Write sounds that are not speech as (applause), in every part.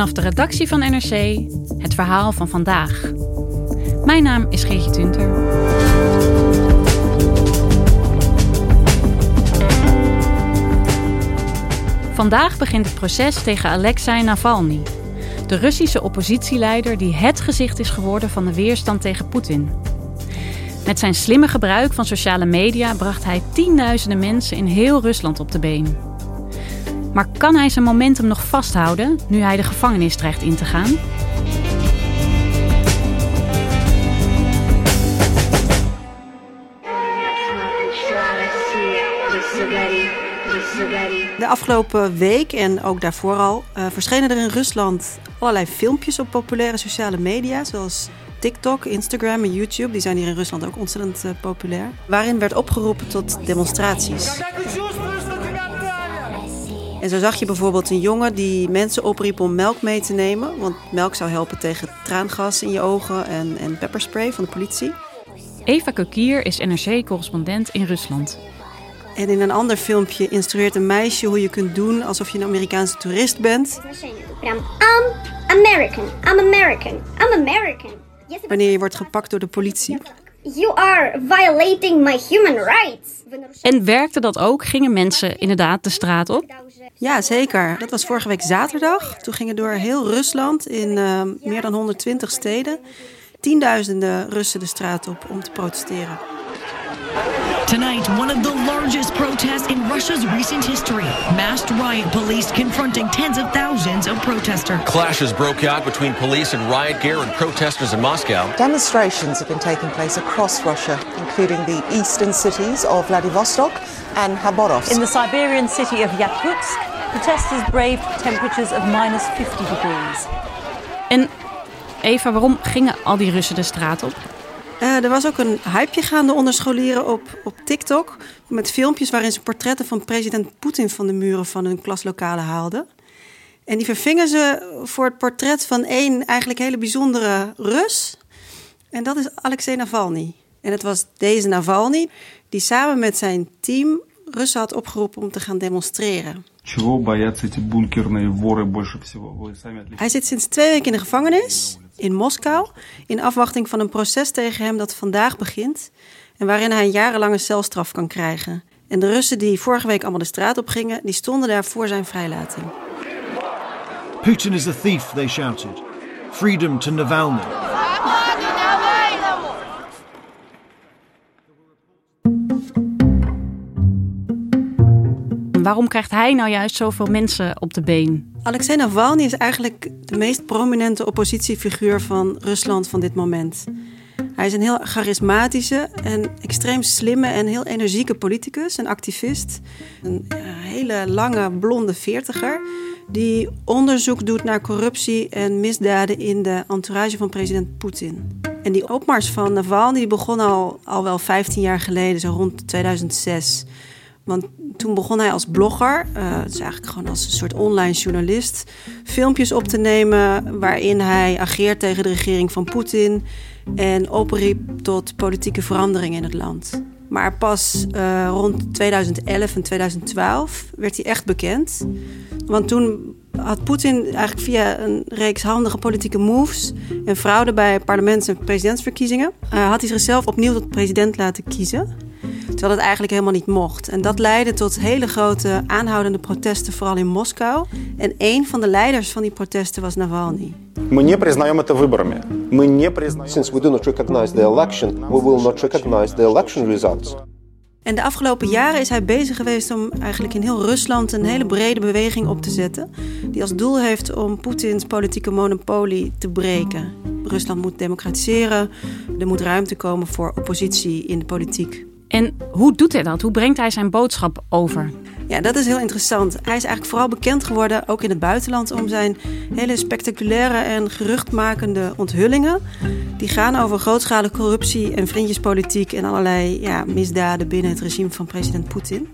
Vanaf de redactie van NRC het verhaal van vandaag. Mijn naam is Geertje Tunter. Vandaag begint het proces tegen Alexei Navalny, de Russische oppositieleider die het gezicht is geworden van de weerstand tegen Poetin. Met zijn slimme gebruik van sociale media bracht hij tienduizenden mensen in heel Rusland op de been. Maar kan hij zijn momentum nog vasthouden nu hij de gevangenis dreigt in te gaan? De afgelopen week en ook daarvoor al uh, verschenen er in Rusland allerlei filmpjes op populaire sociale media, zoals TikTok, Instagram en YouTube. Die zijn hier in Rusland ook ontzettend uh, populair. Waarin werd opgeroepen tot demonstraties. En zo zag je bijvoorbeeld een jongen die mensen opriep om melk mee te nemen. Want melk zou helpen tegen traangas in je ogen en, en pepperspray van de politie. Eva Kokier is NRC-correspondent in Rusland. En in een ander filmpje instrueert een meisje hoe je kunt doen alsof je een Amerikaanse toerist bent. I'm American, I'm American, I'm American. Wanneer je wordt gepakt door de politie. You are violating my human rights. En werkte dat ook? Gingen mensen inderdaad de straat op? Ja, zeker. Dat was vorige week zaterdag. Toen gingen door heel Rusland in uh, meer dan 120 steden tienduizenden Russen de straat op om te protesteren. Tonight, one of the largest protests in Russia's recent history. Masked riot police confronting tens of thousands of protesters. Clashes broke out between police and riot gear and protesters in Moscow. Demonstrations have been taking place across Russia, including the eastern cities of Vladivostok and Khabarovsk. In the Siberian city of Yakutsk, protesters braved temperatures of minus 50 degrees. En Eva, waarom gingen al die Russen de straat op? Uh, er was ook een hypeje gaande onder scholieren op, op TikTok. Met filmpjes waarin ze portretten van president Poetin van de muren van hun klaslokalen haalden. En die vervingen ze voor het portret van één eigenlijk hele bijzondere Rus. En dat is Alexei Navalny. En het was deze Navalny die samen met zijn team Russen had opgeroepen om te gaan demonstreren. Hij zit sinds twee weken in de gevangenis in Moskou in afwachting van een proces tegen hem dat vandaag begint en waarin hij een jarenlange celstraf kan krijgen. En de Russen die vorige week allemaal de straat op gingen, die stonden daar voor zijn vrijlating. Putin is a thief, they shouted. Freedom to Navalny. Waarom krijgt hij nou juist zoveel mensen op de been? Alexei Navalny is eigenlijk de meest prominente oppositiefiguur van Rusland van dit moment. Hij is een heel charismatische en extreem slimme en heel energieke politicus, een activist. Een eh, hele lange blonde veertiger die onderzoek doet naar corruptie en misdaden in de entourage van president Poetin. En die opmars van Navalny begon al, al wel 15 jaar geleden, zo rond 2006. Want toen begon hij als blogger, uh, dus eigenlijk gewoon als een soort online journalist, filmpjes op te nemen waarin hij ageert tegen de regering van Poetin en opriep tot politieke verandering in het land. Maar pas uh, rond 2011 en 2012 werd hij echt bekend. Want toen had Poetin eigenlijk via een reeks handige politieke moves en fraude bij parlements- en presidentsverkiezingen, uh, had hij zichzelf opnieuw tot president laten kiezen. Terwijl het eigenlijk helemaal niet mocht. En dat leidde tot hele grote aanhoudende protesten, vooral in Moskou. En een van de leiders van die protesten was Navalny. Since we do not recognize the election, we will not recognize the election results. En de afgelopen jaren is hij bezig geweest om eigenlijk in heel Rusland een hele brede beweging op te zetten. Die als doel heeft om Poetins politieke monopolie te breken. Rusland moet democratiseren, er moet ruimte komen voor oppositie in de politiek. En hoe doet hij dat? Hoe brengt hij zijn boodschap over? Ja, dat is heel interessant. Hij is eigenlijk vooral bekend geworden, ook in het buitenland, om zijn hele spectaculaire en geruchtmakende onthullingen. Die gaan over grootschalige corruptie en vriendjespolitiek en allerlei ja, misdaden binnen het regime van president Poetin.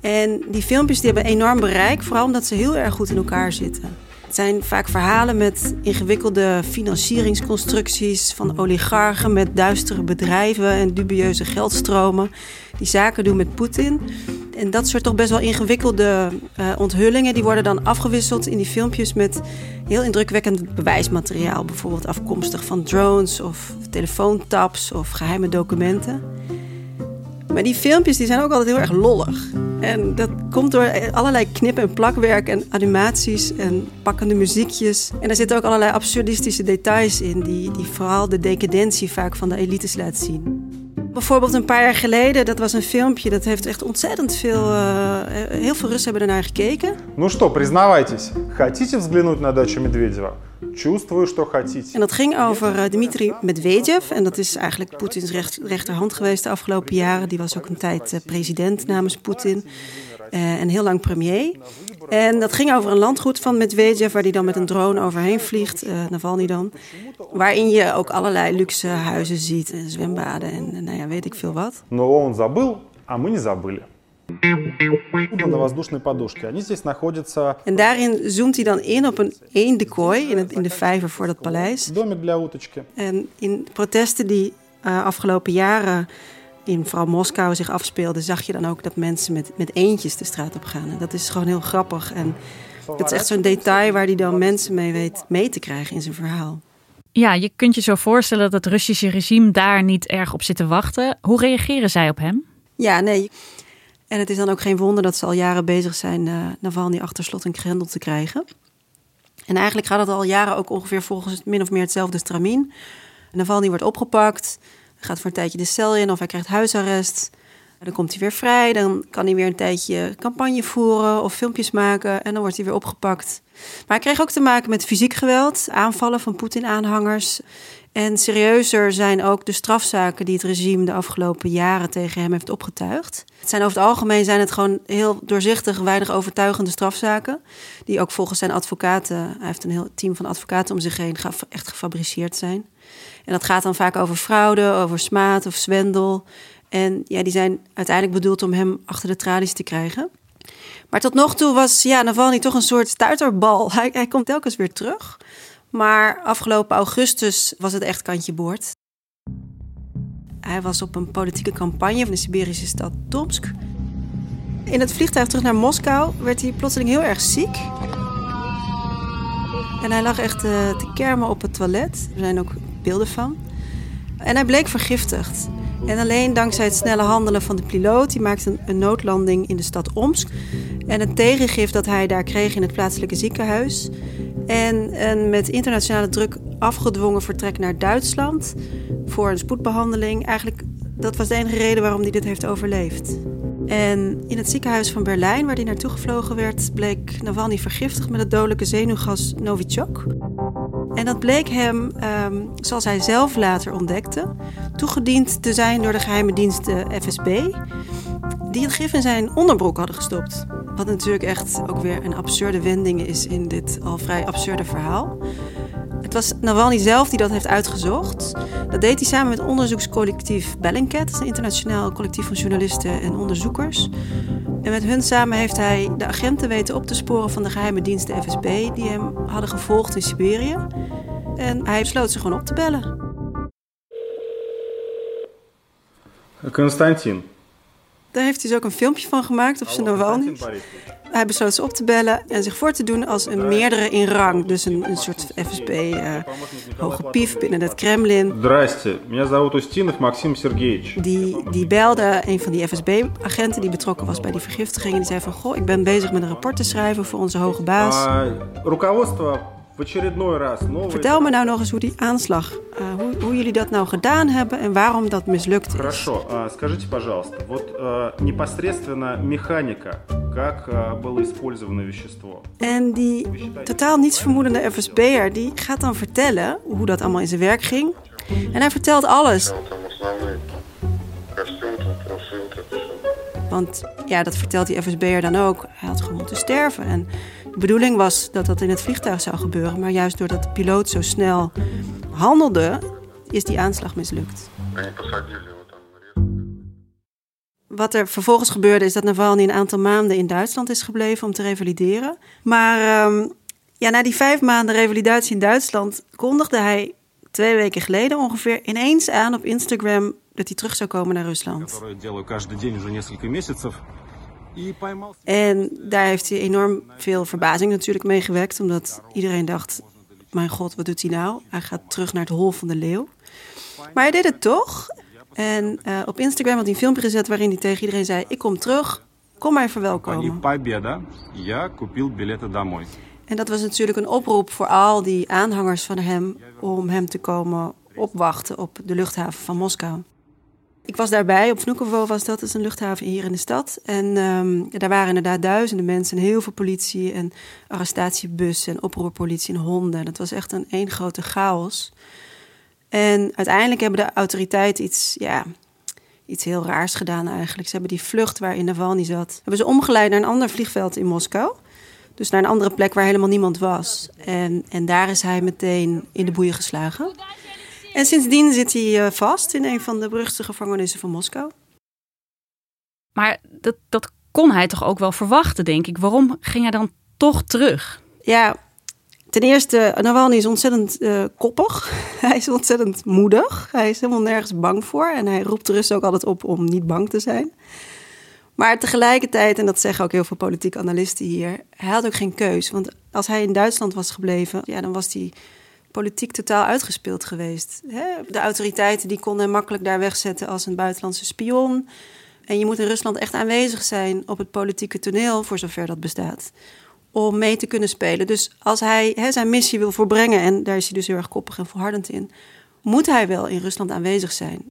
En die filmpjes die hebben enorm bereik, vooral omdat ze heel erg goed in elkaar zitten. Het zijn vaak verhalen met ingewikkelde financieringsconstructies van oligarchen met duistere bedrijven en dubieuze geldstromen die zaken doen met Poetin. En dat soort toch best wel ingewikkelde uh, onthullingen, die worden dan afgewisseld in die filmpjes met heel indrukwekkend bewijsmateriaal. Bijvoorbeeld afkomstig van drones of telefoontaps of geheime documenten. Maar die filmpjes die zijn ook altijd heel erg lollig. En dat komt door allerlei knip- en plakwerk en animaties en pakkende muziekjes. En er zitten ook allerlei absurdistische details in, die, die vooral de decadentie vaak van de elites laat zien. Bijvoorbeeld een paar jaar geleden, dat was een filmpje, dat heeft echt ontzettend veel, uh, heel veel Russen hebben ernaar gekeken. Ну что, признавайтесь, хотите взглянуть на дачу Медведева? Чувствую, что хотите. En dat ging over uh, Dmitri Medvedev. En dat is eigenlijk Poetins recht, rechterhand geweest de afgelopen jaren. Die was ook een tijd uh, president namens Poetin. Uh, en heel lang premier. En dat ging over een landgoed van Medvedev, waar hij dan met een drone overheen vliegt, uh, Navalny dan. Waarin je ook allerlei luxe huizen ziet, en zwembaden en nou ja, weet ik veel wat. Но он забыл, а мы не забыли. En daarin zoomt hij dan in op een eendekooi in, het, in de vijver voor dat paleis. En in protesten die uh, afgelopen jaren in vooral Moskou zich afspeelden, zag je dan ook dat mensen met, met eentjes de straat op gaan. En dat is gewoon heel grappig. En dat is echt zo'n detail waar hij dan mensen mee weet mee te krijgen in zijn verhaal. Ja, je kunt je zo voorstellen dat het Russische regime daar niet erg op zit te wachten. Hoe reageren zij op hem? Ja, nee. En het is dan ook geen wonder dat ze al jaren bezig zijn uh, Navalny achter slot en grendel te krijgen. En eigenlijk gaat het al jaren ook ongeveer volgens min of meer hetzelfde stramien. Navalny wordt opgepakt, gaat voor een tijdje de cel in of hij krijgt huisarrest. Dan komt hij weer vrij, dan kan hij weer een tijdje campagne voeren of filmpjes maken en dan wordt hij weer opgepakt. Maar hij kreeg ook te maken met fysiek geweld, aanvallen van Poetin-aanhangers. En serieuzer zijn ook de strafzaken die het regime de afgelopen jaren tegen hem heeft opgetuigd. Het zijn over het algemeen zijn het gewoon heel doorzichtig, weinig overtuigende strafzaken. Die ook volgens zijn advocaten, hij heeft een heel team van advocaten om zich heen, echt gefabriceerd zijn. En dat gaat dan vaak over fraude, over smaad of zwendel. En ja, die zijn uiteindelijk bedoeld om hem achter de tralies te krijgen. Maar tot nog toe was ja, Navalny toch een soort stuiterbal. Hij, hij komt telkens weer terug. Maar afgelopen augustus was het echt kantje boord. Hij was op een politieke campagne van de Siberische stad Tomsk. In het vliegtuig terug naar Moskou werd hij plotseling heel erg ziek. En hij lag echt uh, te kermen op het toilet. Er zijn ook beelden van. En hij bleek vergiftigd. En alleen dankzij het snelle handelen van de piloot, die maakte een noodlanding in de stad Omsk. En het tegengif dat hij daar kreeg in het plaatselijke ziekenhuis. En een met internationale druk afgedwongen vertrek naar Duitsland voor een spoedbehandeling. Eigenlijk, dat was de enige reden waarom hij dit heeft overleefd. En in het ziekenhuis van Berlijn, waar hij naartoe gevlogen werd, bleek Navalny vergiftigd met het dodelijke zenuwgas Novichok. En dat bleek hem, um, zoals hij zelf later ontdekte, toegediend te zijn door de geheime dienst de FSB, die het gif in zijn onderbroek hadden gestopt. Wat natuurlijk echt ook weer een absurde wending is in dit al vrij absurde verhaal. Het was Navalny zelf die dat heeft uitgezocht. Dat deed hij samen met onderzoekscollectief Bellingcat, een internationaal collectief van journalisten en onderzoekers. En met hun samen heeft hij de agenten weten op te sporen van de geheime dienst de FSB, die hem hadden gevolgd in Siberië. En hij besloot ze gewoon op te bellen. Константин. Daar heeft hij dus ook een filmpje van gemaakt op zijn Navalny. Hij besloot ze op te bellen en zich voor te doen als een meerdere in rang. Dus een, een soort FSB, uh, hoge pief binnen het Kremlin. Здрасте, меня зовут Устинов Максим Сергеевич. Die, die belde een van die FSB-agenten die betrokken was bij die vergiftiging. Die zei van, goh, ik ben bezig met een rapport te schrijven voor onze hoge baas. Руководство Vertel me nou nog eens hoe die aanslag, uh, hoe, hoe, jullie dat nou gedaan hebben en waarom dat mislukt is. Хорошо, скажите, пожалуйста, вот непосредственно механика, как было использовано вещество? En die totaal niets vermoedende FSB'er, die gaat dan vertellen hoe dat allemaal in zijn werk ging. En hij vertelt alles. Want ja, dat vertelt die FSB'er dan ook. Hij had gewoon moeten sterven. En de bedoeling was dat dat in het vliegtuig zou gebeuren. Maar juist doordat de piloot zo snel handelde, is die aanslag mislukt. Wat er vervolgens gebeurde is dat Navalny een aantal maanden in Duitsland is gebleven om te revalideren. Maar um, ja, na die vijf maanden revalidatie in Duitsland kondigde hij twee weken geleden ongeveer ineens aan op Instagram dat hij terug zou komen naar Rusland. En daar heeft hij enorm veel verbazing natuurlijk mee gewekt, omdat iedereen dacht: mijn god, wat doet hij nou? Hij gaat terug naar het hol van de leeuw. Maar hij deed het toch. En uh, op Instagram had hij een filmpje gezet waarin hij tegen iedereen zei: Ik kom terug, kom mij verwelkomen. En dat was natuurlijk een oproep voor al die aanhangers van hem om hem te komen opwachten op de luchthaven van Moskou. Ik was daarbij, op Vnukovo was dat, is een luchthaven hier in de stad. En um, daar waren inderdaad duizenden mensen en heel veel politie en arrestatiebussen en oproerpolitie en honden. Dat was echt een één grote chaos. En uiteindelijk hebben de autoriteiten iets, ja, iets heel raars gedaan eigenlijk. Ze hebben die vlucht waarin Navalny zat, hebben ze omgeleid naar een ander vliegveld in Moskou. Dus naar een andere plek waar helemaal niemand was. En, en daar is hij meteen in de boeien geslagen. En sindsdien zit hij eh, vast in een van de beruchte gevangenissen van Moskou. Maar dat, dat kon hij toch ook wel verwachten, denk ik. Waarom ging hij dan toch terug? Ja, ten eerste, Navalny is ontzettend uh, koppig. (laughs) hij is ontzettend moedig. Hij is helemaal nergens bang voor. En hij roept de Russen ook altijd op om niet bang te zijn. Maar tegelijkertijd, en dat zeggen ook heel veel politieke analisten hier, hij had ook geen keus. Want als hij in Duitsland was gebleven, ja, dan was hij politiek totaal uitgespeeld geweest. De autoriteiten die konden hem makkelijk daar wegzetten als een buitenlandse spion. En je moet in Rusland echt aanwezig zijn op het politieke toneel, voor zover dat bestaat, om mee te kunnen spelen. Dus als hij zijn missie wil voorbrengen, en daar is hij dus heel erg koppig en volhardend in, moet hij wel in Rusland aanwezig zijn.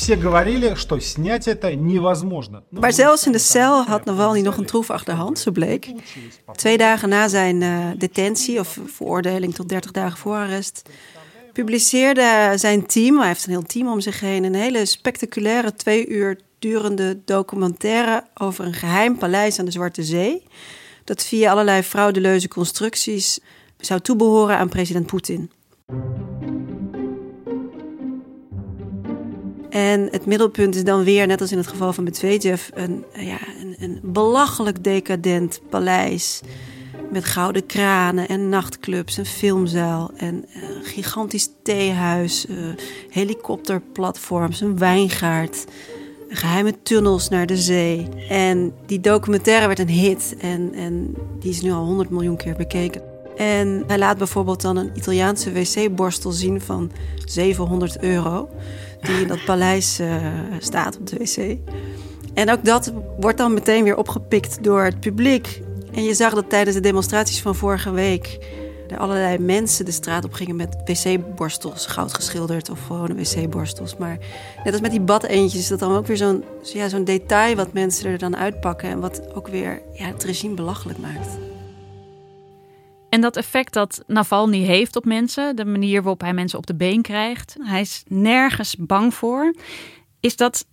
Все говорили, что снять это невозможно. Maar zelfs in de cel had Navalny nog een troef achter de hand, zo bleek. Twee dagen na zijn uh, detentie of veroordeling tot 30 dagen voorarrest, publiceerde zijn team, hij heeft een heel team om zich heen, een hele spectaculaire twee uur durende documentaire over een geheim paleis aan de Zwarte Zee. Dat via allerlei fraudeleuze constructies zou toebehoren aan president Poetin. En het middelpunt is dan weer, net als in het geval van Medvedev, een, ja, een, belachelijk decadent paleis. Met gouden kranen en nachtclubs, een filmzaal en een gigantisch theehuis, uh, helikopterplatforms, een wijngaard, geheime tunnels naar de zee. En die documentaire werd een hit en, en die is nu al 100 miljoen keer bekeken. En hij laat bijvoorbeeld dan een Italiaanse wc-borstel zien van 700 euro die in dat paleis uh, staat op de wc. En ook dat wordt dan meteen weer opgepikt door het publiek. En je zag dat tijdens de demonstraties van vorige week er allerlei mensen de straat op gingen met wc-borstels, goud geschilderd of gewone wc-borstels. Maar net als met die badeentjes is dat dan ook weer zo'n ja, zo'n detail wat mensen er dan uitpakken en wat ook weer ja, het regime belachelijk maakt. En dat effect dat Navalny heeft op mensen, de manier waarop hij mensen op de been krijgt, hij is nergens bang voor. Is dat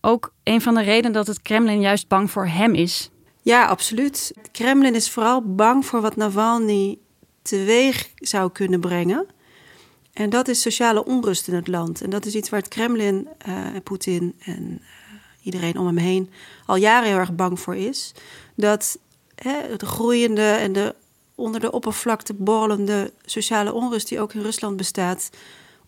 ook een van de redenen dat het Kremlin juist bang voor hem is? Ja, absoluut. Het Kremlin is vooral bang voor wat Navalny teweeg zou kunnen brengen. En dat is sociale onrust in het land. En dat is iets waar het Kremlin, uh, Poetin en uh, iedereen om hem heen al jaren heel erg bang voor is. Dat hè, de groeiende en de onder de oppervlakte borrelende sociale onrust die ook in Rusland bestaat,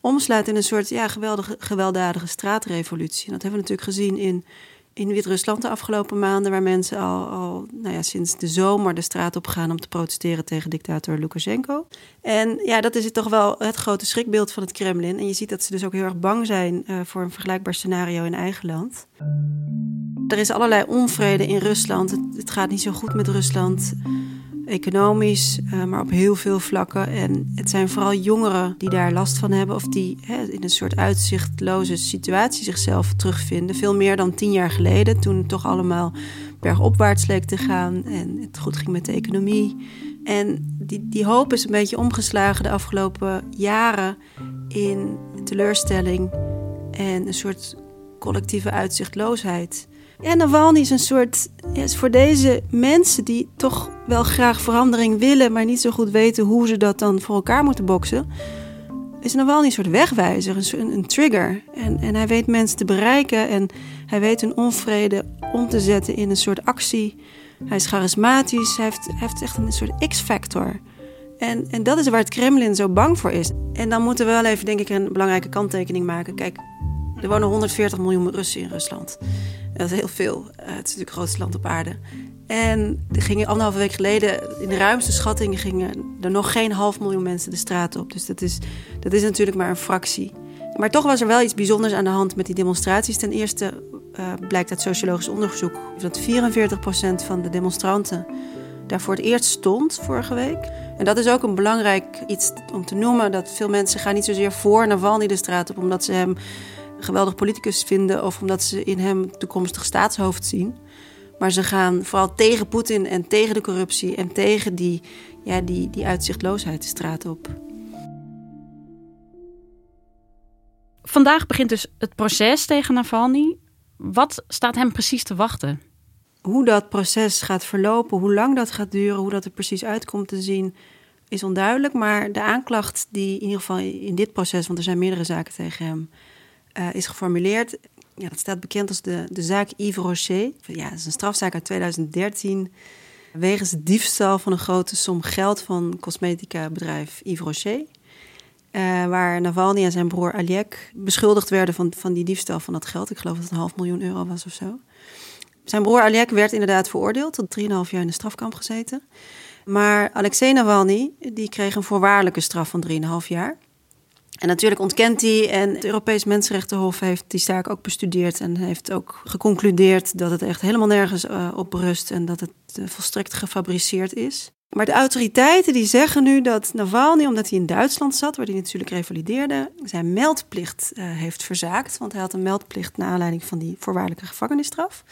omslaat in een soort ja, geweldige, gewelddadige straatrevolutie. En dat hebben we natuurlijk gezien in, in Wit-Rusland de afgelopen maanden, waar mensen al, al nou ja, sinds de zomer de straat op gaan om te protesteren tegen dictator Lukashenko. En ja, dat is toch wel het grote schrikbeeld van het Kremlin. En je ziet dat ze dus ook heel erg bang zijn uh, voor een vergelijkbaar scenario in eigen land. Er is allerlei onvrede in Rusland. Het, het gaat niet zo goed met Rusland economisch, uh, maar op heel veel vlakken. En het zijn vooral jongeren die daar last van hebben of die hè, in een soort uitzichtloze situatie zichzelf terugvinden. Veel meer dan tien jaar geleden, toen het toch allemaal bergopwaarts leek te gaan en het goed ging met de economie. En die, die hoop is een beetje omgeslagen de afgelopen jaren in teleurstelling en een soort collectieve uitzichtloosheid. Ja, Navalny is een soort, is voor deze mensen die toch wel graag verandering willen, maar niet zo goed weten hoe ze dat dan voor elkaar moeten boksen, is Navalny een soort wegwijzer, een, een trigger. En, en hij weet mensen te bereiken en hij weet hun onvrede om te zetten in een soort actie. Hij is charismatisch, hij heeft, heeft echt een soort X-factor. En, en dat is waar het Kremlin zo bang voor is. En dan moeten we wel even, denk ik, een belangrijke kanttekening maken. Kijk, Er wonen 140 miljoen Russen in Rusland. Dat is heel veel. Uh, het is natuurlijk het grootste land op aarde. En gingen anderhalve week geleden, in de ruimste schattingen, gingen er nog geen half miljoen mensen de straat op. Dus dat is, dat is natuurlijk maar een fractie. Maar toch was er wel iets bijzonders aan de hand met die demonstraties. Ten eerste uh, blijkt uit sociologisch onderzoek dat 44% van de demonstranten daar voor het eerst stond vorige week. En dat is ook een belangrijk iets om te noemen. Dat veel mensen gaan niet zozeer voor Navalny de straat op omdat ze hem geweldig politicus vinden of omdat ze in hem toekomstig staatshoofd zien. Maar ze gaan vooral tegen Poetin en tegen de corruptie en tegen die, ja, die, die uitzichtloosheid de straat op. Vandaag begint dus het proces tegen Navalny. Wat staat hem precies te wachten? Hoe dat proces gaat verlopen, hoe lang dat gaat duren, hoe dat er precies uitkomt te zien, is onduidelijk. Maar de aanklacht die in ieder geval in dit proces, want er zijn meerdere zaken tegen hem, uh, is geformuleerd. Ja, dat staat bekend als de, de zaak Yves Rocher. Ja, dat is een strafzaak uit 2013. Wegens diefstal van een grote som geld van cosmetica bedrijf Yves Rocher. Uh, waar Navalny en zijn broer Aliek beschuldigd werden van, van die diefstal van dat geld. Ik geloof dat het een half miljoen euro was of zo. Zijn broer Aliek werd inderdaad veroordeeld, tot 3,5 jaar in de strafkamp gezeten. Maar Alexei Navalny die kreeg een voorwaardelijke straf van 3,5 jaar. En natuurlijk ontkent hij en het Europees Mensenrechtenhof heeft die zaak ook bestudeerd en heeft ook geconcludeerd dat het echt helemaal nergens uh, op rust en dat het uh, volstrekt gefabriceerd is. Maar de autoriteiten die zeggen nu dat Navalny, omdat hij in Duitsland zat, waar hij natuurlijk revalideerde, zijn meldplicht uh, heeft verzaakt. Want hij had een meldplicht naar aanleiding van die voorwaardelijke gevangenisstraf.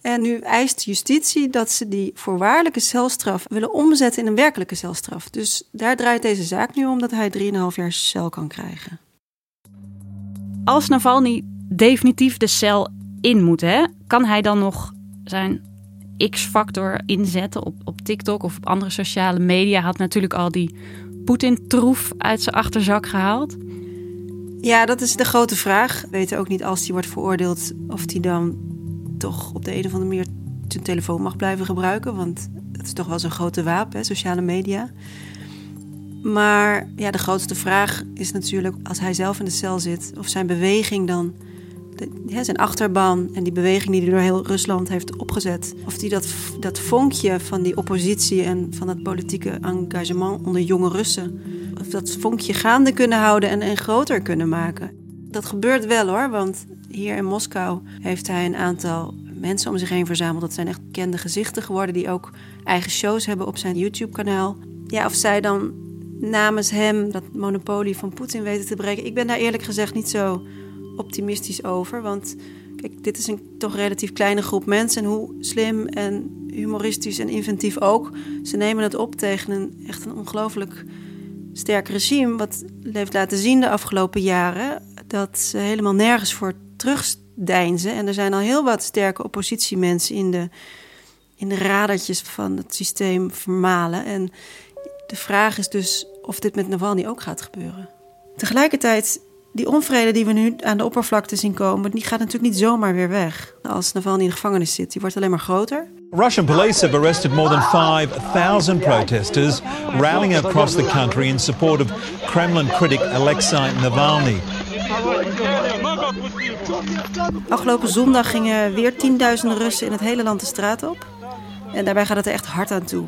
En nu eist justitie dat ze die voorwaardelijke celstraf willen omzetten in een werkelijke celstraf. Dus daar draait deze zaak nu om dat hij 3,5 jaar cel kan krijgen. Als Navalny definitief de cel in moet, hè, kan hij dan nog zijn X-factor inzetten op, op TikTok of op andere sociale media? Hij had natuurlijk al die Poetin-troef uit zijn achterzak gehaald. Ja, dat is de grote vraag. We weten ook niet als hij wordt veroordeeld of hij dan toch op de een of andere manier zijn telefoon mag blijven gebruiken. Want het is toch wel zo'n grote wapen, sociale media. Maar ja, de grootste vraag is natuurlijk, als hij zelf in de cel zit, of zijn beweging dan, zijn achterban en die beweging die hij door heel Rusland heeft opgezet, of die dat, dat vonkje van die oppositie en van het politieke engagement onder jonge Russen, of dat vonkje gaande kunnen houden en, en groter kunnen maken. Dat gebeurt wel hoor, want hier in Moskou heeft hij een aantal mensen om zich heen verzameld. Dat zijn echt bekende gezichten geworden die ook eigen shows hebben op zijn YouTube-kanaal. Ja, of zij dan namens hem dat monopolie van Poetin weten te breken. Ik ben daar eerlijk gezegd niet zo optimistisch over. Want kijk, dit is een toch relatief kleine groep mensen. En hoe slim en humoristisch en inventief ook. Ze nemen het op tegen een echt een ongelooflijk sterk regime. Wat heeft laten zien de afgelopen jaren dat ze helemaal nergens voor terugdeinzen. En er zijn al heel wat sterke oppositiemensen in de, in de radertjes van het systeem vermalen. En de vraag is dus of dit met Navalny ook gaat gebeuren. Tegelijkertijd, die onvrede die we nu aan de oppervlakte zien komen, die gaat natuurlijk niet zomaar weer weg. Als Navalny in de gevangenis zit, die wordt alleen maar groter. Russian police have arrested more than 5,000 protesters rallying across the country in support of Kremlin critic Alexei Navalny. Afgelopen zondag gingen weer tienduizenden Russen in het hele land de straat op. En daarbij gaat het er echt hard aan toe.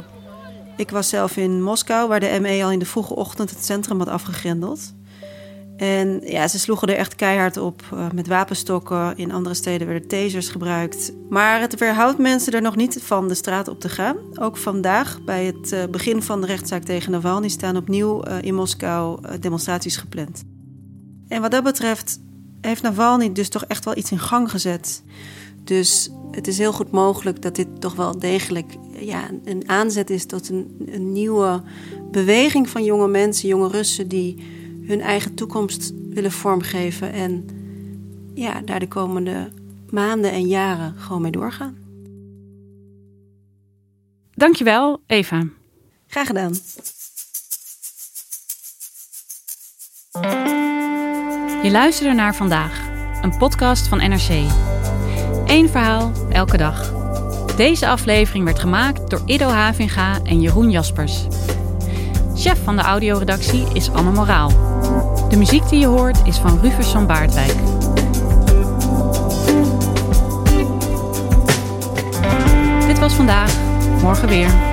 Ik was zelf in Moskou, waar de ME al in de vroege ochtend het centrum had afgegrendeld. En ja, ze sloegen er echt keihard op uh, met wapenstokken. In andere steden werden tasers gebruikt. Maar het weerhoudt mensen er nog niet van de straat op te gaan. Ook vandaag, bij het uh, begin van de rechtszaak tegen Navalny, staan opnieuw uh, in Moskou demonstraties gepland. En wat dat betreft heeft Navalny dus toch echt wel iets in gang gezet. Dus het is heel goed mogelijk dat dit toch wel degelijk ja, een aanzet is tot een, een nieuwe beweging van jonge mensen, jonge Russen die hun eigen toekomst willen vormgeven en ja, daar de komende maanden en jaren gewoon mee doorgaan. Dankjewel, Eva. Graag gedaan. Je luisterde naar vandaag, een podcast van NRC. Eén verhaal, elke dag. Deze aflevering werd gemaakt door Ido Havinga en Jeroen Jaspers. Chef van de audioredactie is Anne Moraal. De muziek die je hoort is van Rufus van Baardwijk. Dit was vandaag, morgen weer.